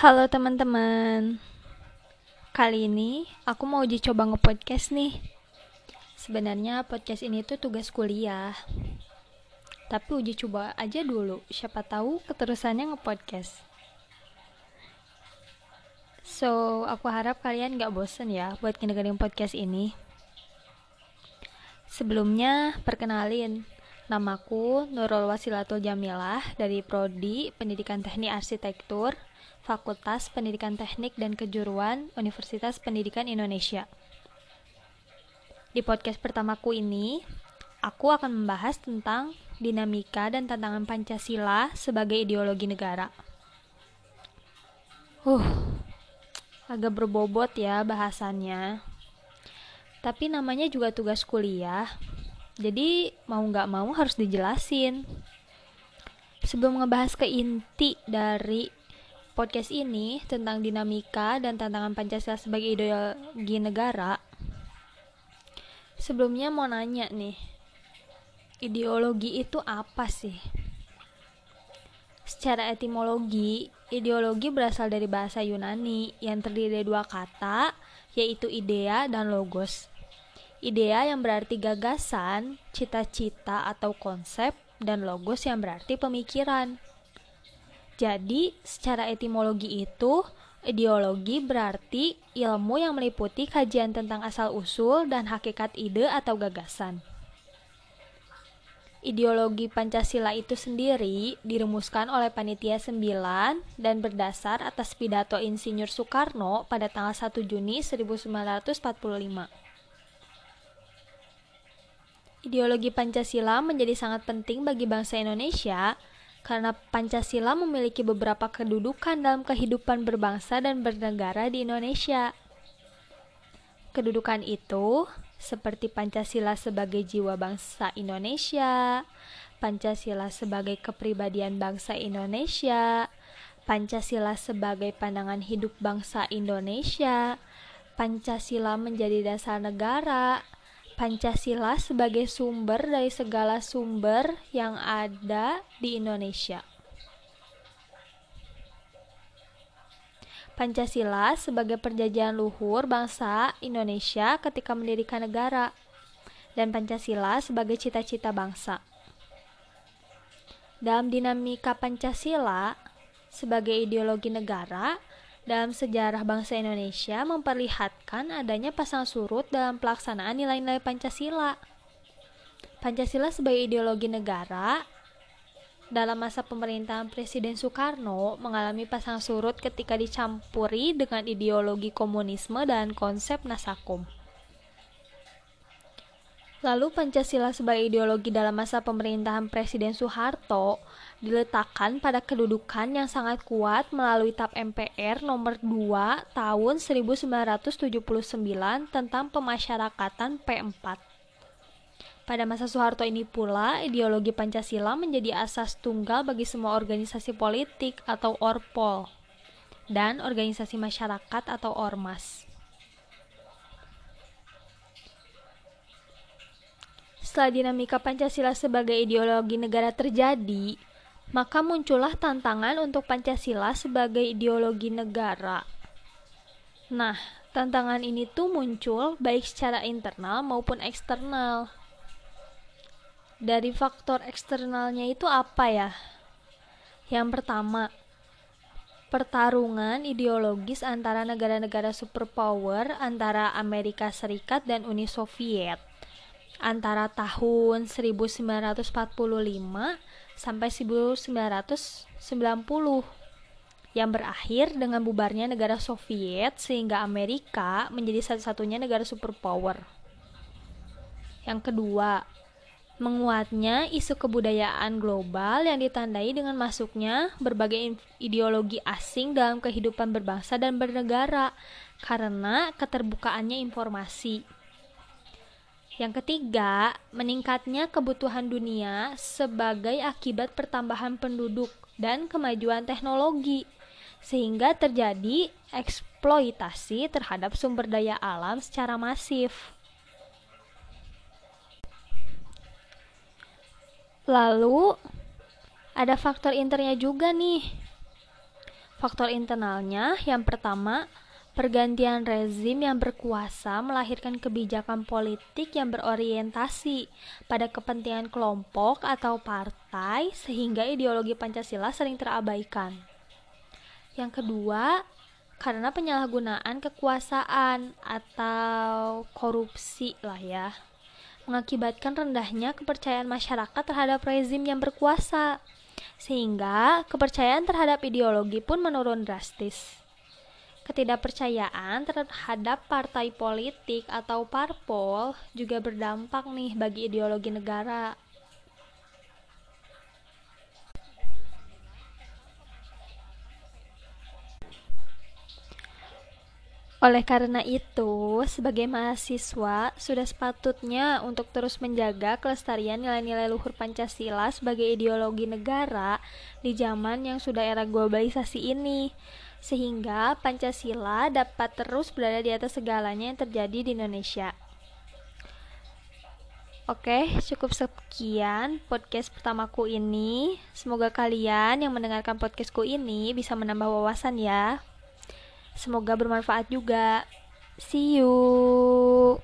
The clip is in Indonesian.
Halo teman-teman. Kali ini aku mau uji coba nge-podcast nih. Sebenarnya podcast ini tuh tugas kuliah. Tapi uji coba aja dulu, siapa tahu keterusannya nge-podcast. So, aku harap kalian gak bosen ya buat ngedengerin podcast ini. Sebelumnya, perkenalin, namaku Nurul Wasilatul Jamilah dari Prodi Pendidikan Teknik Arsitektur, Fakultas Pendidikan Teknik dan Kejuruan Universitas Pendidikan Indonesia. Di podcast pertamaku ini, aku akan membahas tentang dinamika dan tantangan Pancasila sebagai ideologi negara. Huh, agak berbobot ya bahasannya. Tapi namanya juga tugas kuliah, jadi mau nggak mau harus dijelasin. Sebelum ngebahas ke inti dari podcast ini tentang dinamika dan tantangan Pancasila sebagai ideologi negara, sebelumnya mau nanya nih, ideologi itu apa sih? Secara etimologi, ideologi berasal dari bahasa Yunani yang terdiri dari dua kata, yaitu idea dan logos. Idea yang berarti gagasan, cita-cita atau konsep, dan logos yang berarti pemikiran. Jadi, secara etimologi itu, ideologi berarti ilmu yang meliputi kajian tentang asal-usul dan hakikat ide atau gagasan. Ideologi Pancasila itu sendiri dirumuskan oleh Panitia 9 dan berdasar atas pidato Insinyur Soekarno pada tanggal 1 Juni 1945. Ideologi Pancasila menjadi sangat penting bagi bangsa Indonesia karena Pancasila memiliki beberapa kedudukan dalam kehidupan berbangsa dan bernegara di Indonesia. Kedudukan itu seperti Pancasila sebagai jiwa bangsa Indonesia, Pancasila sebagai kepribadian bangsa Indonesia, Pancasila sebagai pandangan hidup bangsa Indonesia, Pancasila menjadi dasar negara, Pancasila sebagai sumber dari segala sumber yang ada di Indonesia. Pancasila sebagai perjanjian luhur bangsa Indonesia ketika mendirikan negara, dan Pancasila sebagai cita-cita bangsa. Dalam dinamika Pancasila sebagai ideologi negara, dalam sejarah bangsa Indonesia memperlihatkan adanya pasang surut dalam pelaksanaan nilai-nilai Pancasila. Pancasila sebagai ideologi negara dalam masa pemerintahan Presiden Soekarno mengalami pasang surut ketika dicampuri dengan ideologi komunisme dan konsep nasakom. Lalu Pancasila sebagai ideologi dalam masa pemerintahan Presiden Soeharto diletakkan pada kedudukan yang sangat kuat melalui TAP MPR nomor 2 tahun 1979 tentang pemasyarakatan P4. Pada masa Soeharto ini pula, ideologi Pancasila menjadi asas tunggal bagi semua organisasi politik atau ORPOL dan organisasi masyarakat atau ORMAS. Setelah dinamika Pancasila sebagai ideologi negara terjadi, maka muncullah tantangan untuk Pancasila sebagai ideologi negara. Nah, tantangan ini tuh muncul baik secara internal maupun eksternal. Dari faktor eksternalnya itu apa ya? Yang pertama, pertarungan ideologis antara negara-negara superpower antara Amerika Serikat dan Uni Soviet antara tahun 1945 sampai 1990 yang berakhir dengan bubarnya negara Soviet sehingga Amerika menjadi satu-satunya negara superpower. Yang kedua, menguatnya isu kebudayaan global yang ditandai dengan masuknya berbagai ideologi asing dalam kehidupan berbangsa dan bernegara karena keterbukaannya informasi. Yang ketiga, meningkatnya kebutuhan dunia sebagai akibat pertambahan penduduk dan kemajuan teknologi, sehingga terjadi eksploitasi terhadap sumber daya alam secara masif. Lalu, ada faktor internya juga nih. Faktor internalnya yang pertama, pergantian rezim yang berkuasa melahirkan kebijakan politik yang berorientasi pada kepentingan kelompok atau partai sehingga ideologi Pancasila sering terabaikan. Yang kedua, karena penyalahgunaan kekuasaan atau korupsi lah ya mengakibatkan rendahnya kepercayaan masyarakat terhadap rezim yang berkuasa sehingga kepercayaan terhadap ideologi pun menurun drastis. Ketidakpercayaan terhadap partai politik atau parpol juga berdampak nih bagi ideologi negara. Oleh karena itu, sebagai mahasiswa sudah sepatutnya untuk terus menjaga kelestarian nilai-nilai luhur Pancasila sebagai ideologi negara di zaman yang sudah era globalisasi ini, sehingga Pancasila dapat terus berada di atas segalanya yang terjadi di Indonesia. Oke, cukup sekian podcast pertamaku ini. Semoga kalian yang mendengarkan podcastku ini bisa menambah wawasan ya. Semoga bermanfaat juga. See you.